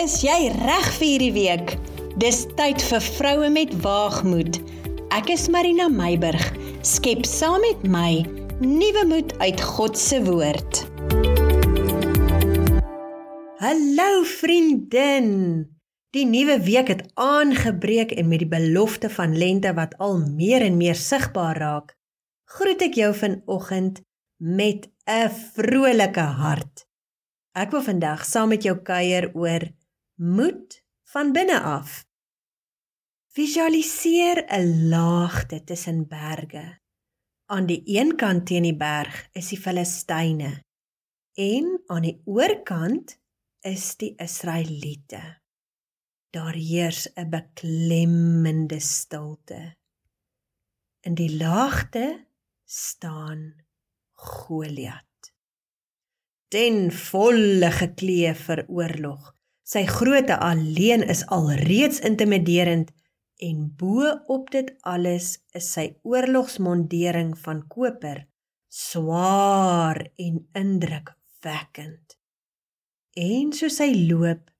Is jy reg vir hierdie week? Dis tyd vir vroue met waagmoed. Ek is Marina Meiburg. Skep saam met my nuwe moed uit God se woord. Hallo vriendin. Die nuwe week het aangebreek en met die belofte van lente wat al meer en meer sigbaar raak, groet ek jou vanoggend met 'n vrolike hart. Ek wil vandag saam met jou kuier oor moed van binne af. Visualiseer 'n laagte tussen berge. Aan die een kant teen die berg is die Filistyne en aan die oorkant is die Israeliete. Daar heers 'n beklemmende stilte. In die laagte staan Goliat ten volle geklee vir oorlog. Sy grootte alleen is alreeds intimiderend en bo op dit alles is sy oorlogsmondering van koper swaar en indrukwekkend. En soos hy loop,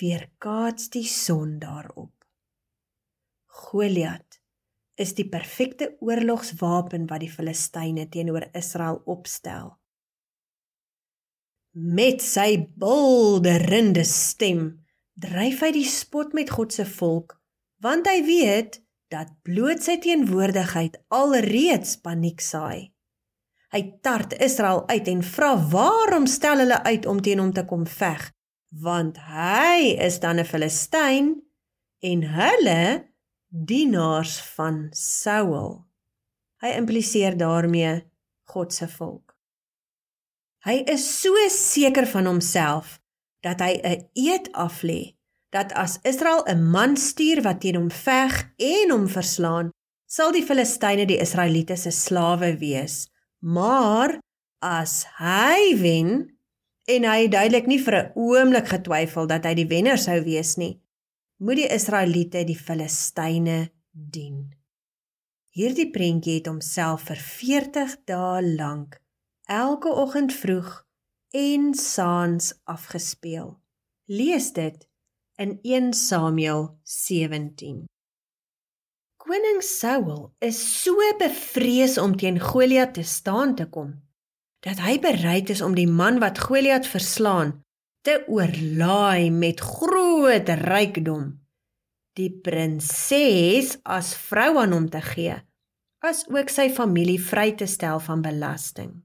weerkaats die son daarop. Goliat is die perfekte oorlogswapen wat die Filistyne teenoor Israel opstel. Met sy bulderende stem dryf hy die spot met God se volk, want hy weet dat bloot sy teenwoordigheid alreeds paniek saai. Hy tart Israel uit en vra waarom stel hulle uit om teen hom te kom veg, want hy is dan 'n Filistyn en hulle dienaars van Saul. Hy impliseer daarmee God se volk. Hy is so seker van homself dat hy 'n eed aflê dat as Israel 'n man stuur wat teen hom veg en hom verslaan, sal die Filistyne die Israeliete se slawe wees. Maar as hy wen en hy duidelik nie vir 'n oomblik getwyfel dat hy die wenner sou wees nie, moet die Israeliete die Filistyne dien. Hierdie prentjie het homself vir 40 dae lank elke oggend vroeg en saans afgespeel. Lees dit in 1 Samuel 17. Koning Saul is so bevrees om teen Goliat te staan te kom dat hy bereid is om die man wat Goliat verslaan te oorlaai met groot rykdom die prinses as vrou aan hom te gee as ook sy familie vry te stel van belasting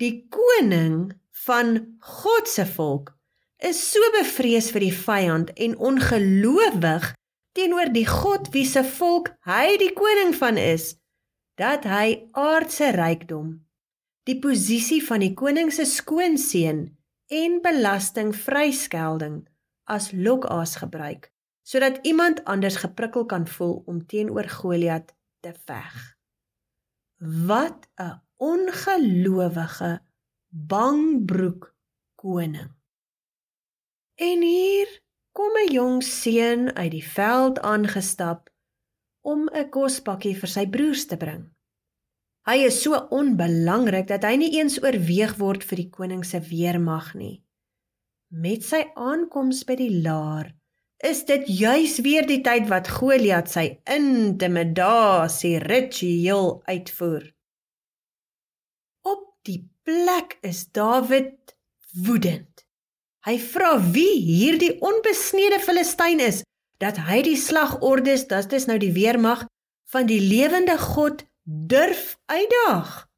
die koning van God se volk is so bevrees vir die vyand en ongelowig teenoor die God wie se volk hy die koning van is dat hy aardse rykdom die posisie van die koning se skoonseun en belastingvryskelding as lokaas gebruik sodat iemand anders geprikkel kan voel om teenoor Goliat te veg. Wat 'n ongelowige bangbroek koning. En hier kom 'n jong seun uit die veld aangestap om 'n kospakkie vir sy broers te bring. Hy is so onbelangrik dat hy nie eens oorweeg word vir die koning se weermag nie. Met sy aankoms by die laar is dit juis weer die tyd wat Goliat sy intimidasie ritueel uitvoer die plek is Dawid woedend. Hy vra wie hierdie onbesnede Filistyn is dat hy die slagordes, dit is nou die weermag van die lewende God durf uitdaag.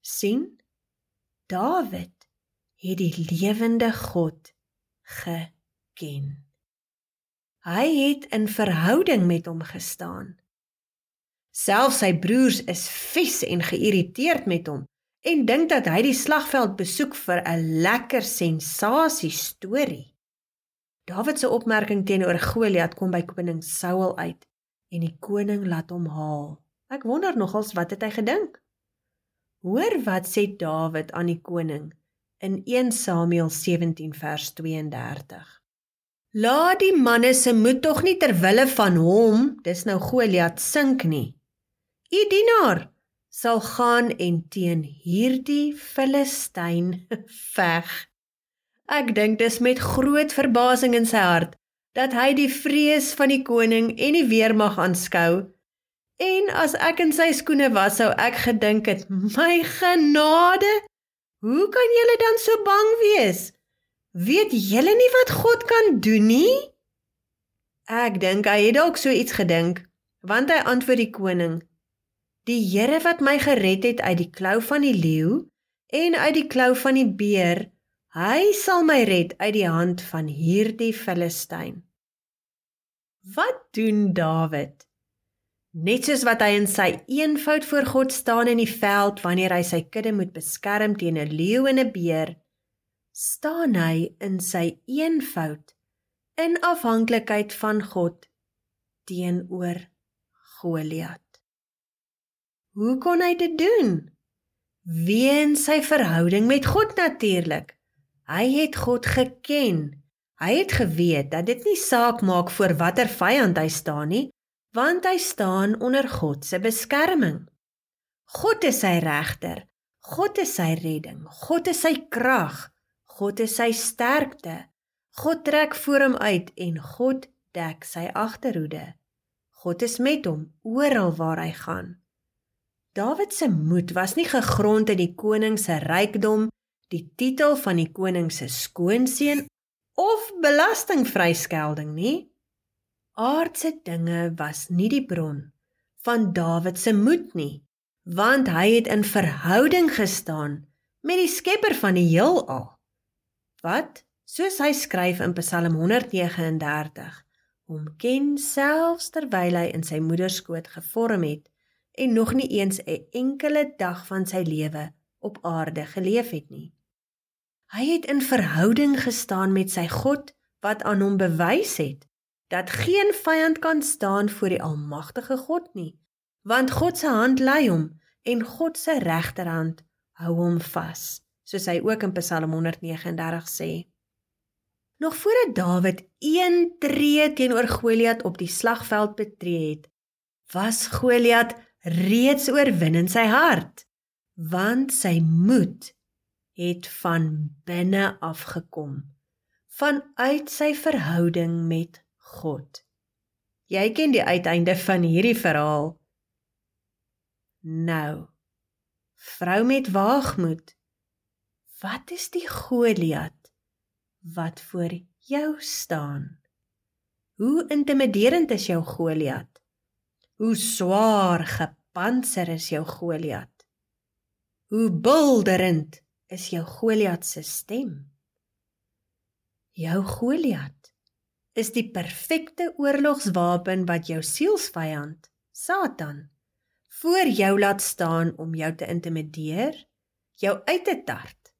sien Dawid het die lewende God geken. Hy het in verhouding met hom gestaan. Selfs sy broers is vies en geïrriteerd met hom en dink dat hy die slagveld besoek vir 'n lekker sensasie storie. Dawid se opmerking teenoor Goliat kom by koning Saul uit en die koning laat hom haal. Ek wonder nogals wat het hy gedink? Hoor wat sê Dawid aan die koning in 1 Samuel 17 vers 32. Laat die manne se moed tog nie ter wille van hom, dis nou Goliat sink nie. U dienaar sal gaan en teen hierdie Filistyn veg. Ek dink dis met groot verbasing in sy hart dat hy die vrees van die koning en die weermag aanskou. En as ek in sy skoene was, sou ek gedink het, "My genade, hoe kan julle dan so bang wees? Weet julle nie wat God kan doen nie?" Ek dink hy het dalk so iets gedink, want hy antwoord die koning, "Die Here wat my gered het uit die klou van die leeu en uit die klou van die beer, hy sal my red uit die hand van hierdie Filistyn." Wat doen Dawid? Net soos wat hy in sy eenvoud voor God staan in die veld wanneer hy sy kudde moet beskerm teen 'n leeu en 'n beer, staan hy in sy eenvoud in afhanklikheid van God teenoor Goliat. Hoe kon hy dit doen? Weens sy verhouding met God natuurlik. Hy het God geken Hy het geweet dat dit nie saak maak voor watter vyand hy staan nie, want hy staan onder God se beskerming. God is sy regter. God is sy redding. God is sy krag. God is sy sterkte. God trek voor hom uit en God dek sy agterhoede. God is met hom oral waar hy gaan. Dawid se moed was nie gegrond in die koning se rykdom, die titel van die koning se skoonseun of belastingvryskelding nie. Aardse dinge was nie die bron van Dawid se moed nie, want hy het in verhouding gestaan met die Skepper van die heelal. Wat, soos hy skryf in Psalm 139, hom ken selfs terwyl hy in sy moeder skoot gevorm het en nog nie eens 'n enkele dag van sy lewe op aarde geleef het nie. Hy het in verhouding gestaan met sy God wat aan hom bewys het dat geen vyand kan staan voor die almagtige God nie, want God se hand lei hom en God se regterhand hou hom vas, soos hy ook in Psalm 139 sê. Nog voordat Dawid een tree teenoor Goliat op die slagveld betree het, was Goliat reeds oorwin in sy hart, want sy moed het van binne af gekom vanuit sy verhouding met God. Jy ken die uiteinde van hierdie verhaal. Nou. Vrou met waagmoed. Wat is die Goliat wat voor jou staan? Hoe intimiderend is jou Goliat? Hoe swaar gepantser is jou Goliat? Hoe bulderend is jou Goliat se stem. Jou Goliat is die perfekte oorlogswapen wat jou sielsvyand, Satan, voor jou laat staan om jou te intimideer, jou uit te tart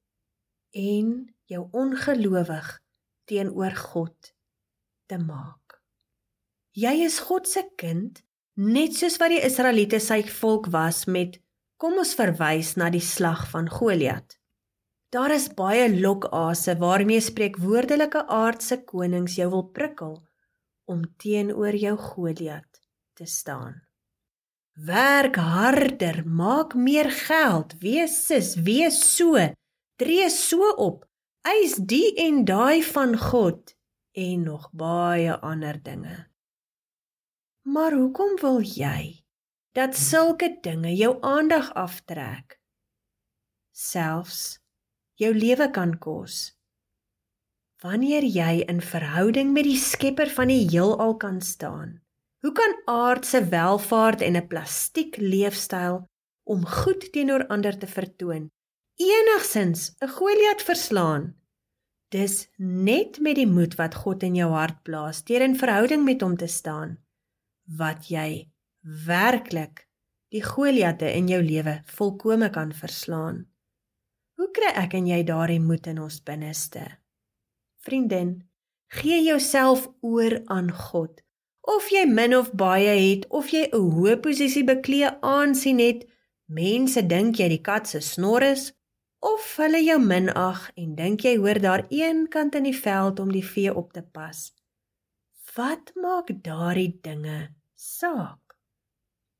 en jou ongelowig teenoor God te maak. Jy is God se kind, net soos wat die Israeliete sy volk was met kom ons verwys na die slag van Goliat. Daar is baie lokase waarmee spreekwoordelike aardse konings jou wil prikkel om teenoor jou Goliat te staan. Werk harder, maak meer geld, wees sis, wees so, tree so op, eis die en daai van God en nog baie ander dinge. Maar hoekom wil jy dat sulke dinge jou aandag aftrek? Selfs jou lewe kan kos. Wanneer jy in verhouding met die Skepper van die heelal kan staan, hoe kan aardse welvaart en 'n plastiek leefstyl om goed teenoor ander te vertoon enigsins 'n Goliat verslaan? Dis net met die moed wat God in jou hart plaas, deur in verhouding met hom te staan, wat jy werklik die Goliatte in jou lewe volkome kan verslaan. Hoe kry ek en jy daardie moed in ons binneste? Vriendin, gee jouself oor aan God. Of jy min of baie het of jy 'n hoë posisie beklee aansien het, mense dink jy die kat se snor is of hulle jou minag en dink jy hoor daar een kant in die veld om die vee op te pas. Wat maak daardie dinge saak?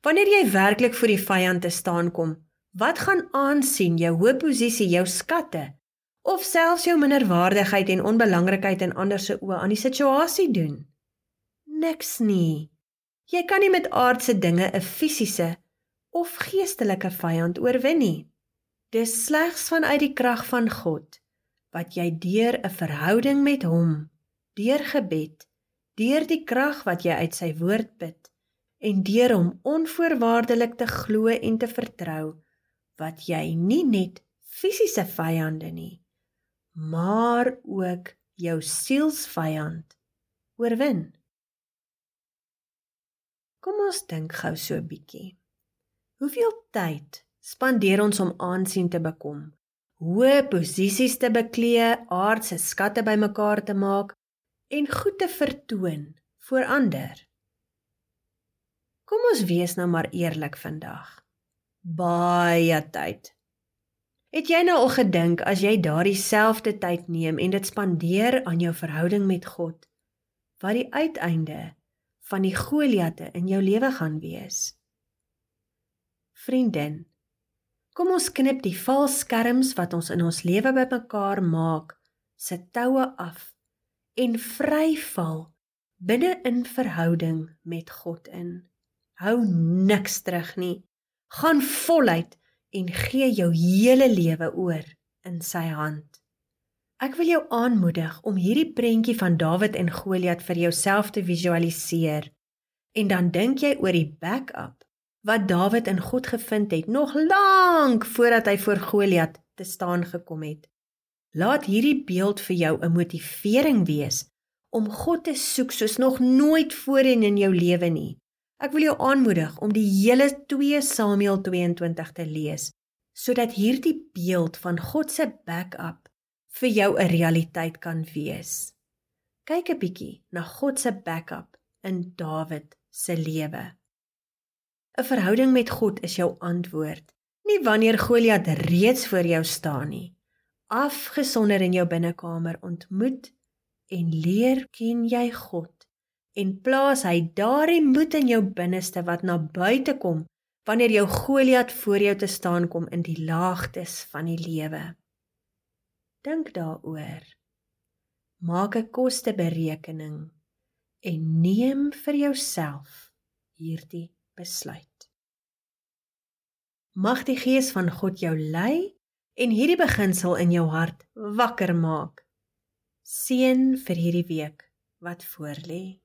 Wanneer jy werklik vir die vyand te staan kom, Wat gaan aansien jou hoë posisie, jou skatte of selfs jou minderwaardigheid en onbelangrikheid in ander se oë aan die situasie doen. Niks nie. Jy kan nie met aardse dinge 'n fisiese of geestelike vyand oorwin nie. Dis slegs vanuit die krag van God wat jy deur 'n verhouding met hom, deur gebed, deur die krag wat jy uit sy woord put en deur hom onvoorwaardelik te glo en te vertrou, wat jy nie net fisiese vyande nie, maar ook jou sielsvyand oorwin. Kom ons dink gou so 'n bietjie. Hoeveel tyd spandeer ons om aansien te bekom, hoë posisies te beklee, aardse skatte bymekaar te maak en goed te vertoon voor ander? Kom ons wees nou maar eerlik vandag. Baie tyd. Het jy nou al gedink as jy daardie selfde tyd neem en dit spandeer aan jou verhouding met God, wat die uiteinde van die Goliatte in jou lewe gaan wees? Vriendin, kom ons knip die valse skerms wat ons in ons lewe bymekaar maak, se toue af en vryval binne in verhouding met God in. Hou niks terug nie. Gaan voluit en gee jou hele lewe oor in sy hand. Ek wil jou aanmoedig om hierdie prentjie van Dawid en Goliat vir jouself te visualiseer. En dan dink jy oor die backup wat Dawid in God gevind het nog lank voordat hy voor Goliat te staan gekom het. Laat hierdie beeld vir jou 'n motivering wees om God te soek soos nog nooit voorheen in jou lewe nie. Ek wil jou aanmoedig om die hele 2 Samuel 22 te lees sodat hierdie beeld van God se backup vir jou 'n realiteit kan wees. Kyk 'n bietjie na God se backup in Dawid se lewe. 'n Verhouding met God is jou antwoord, nie wanneer Goliat reeds voor jou staan nie. Afgesonder in jou binnekamer ontmoet en leer ken jy God en plaas hy daardie moed in jou binneste wat na buite kom wanneer jou Goliat voor jou te staan kom in die laagtes van die lewe. Dink daaroor. Maak 'n kosteberekening en neem vir jouself hierdie besluit. Mag die gees van God jou lei en hierdie beginsel in jou hart wakker maak. Seën vir hierdie week wat voorlê.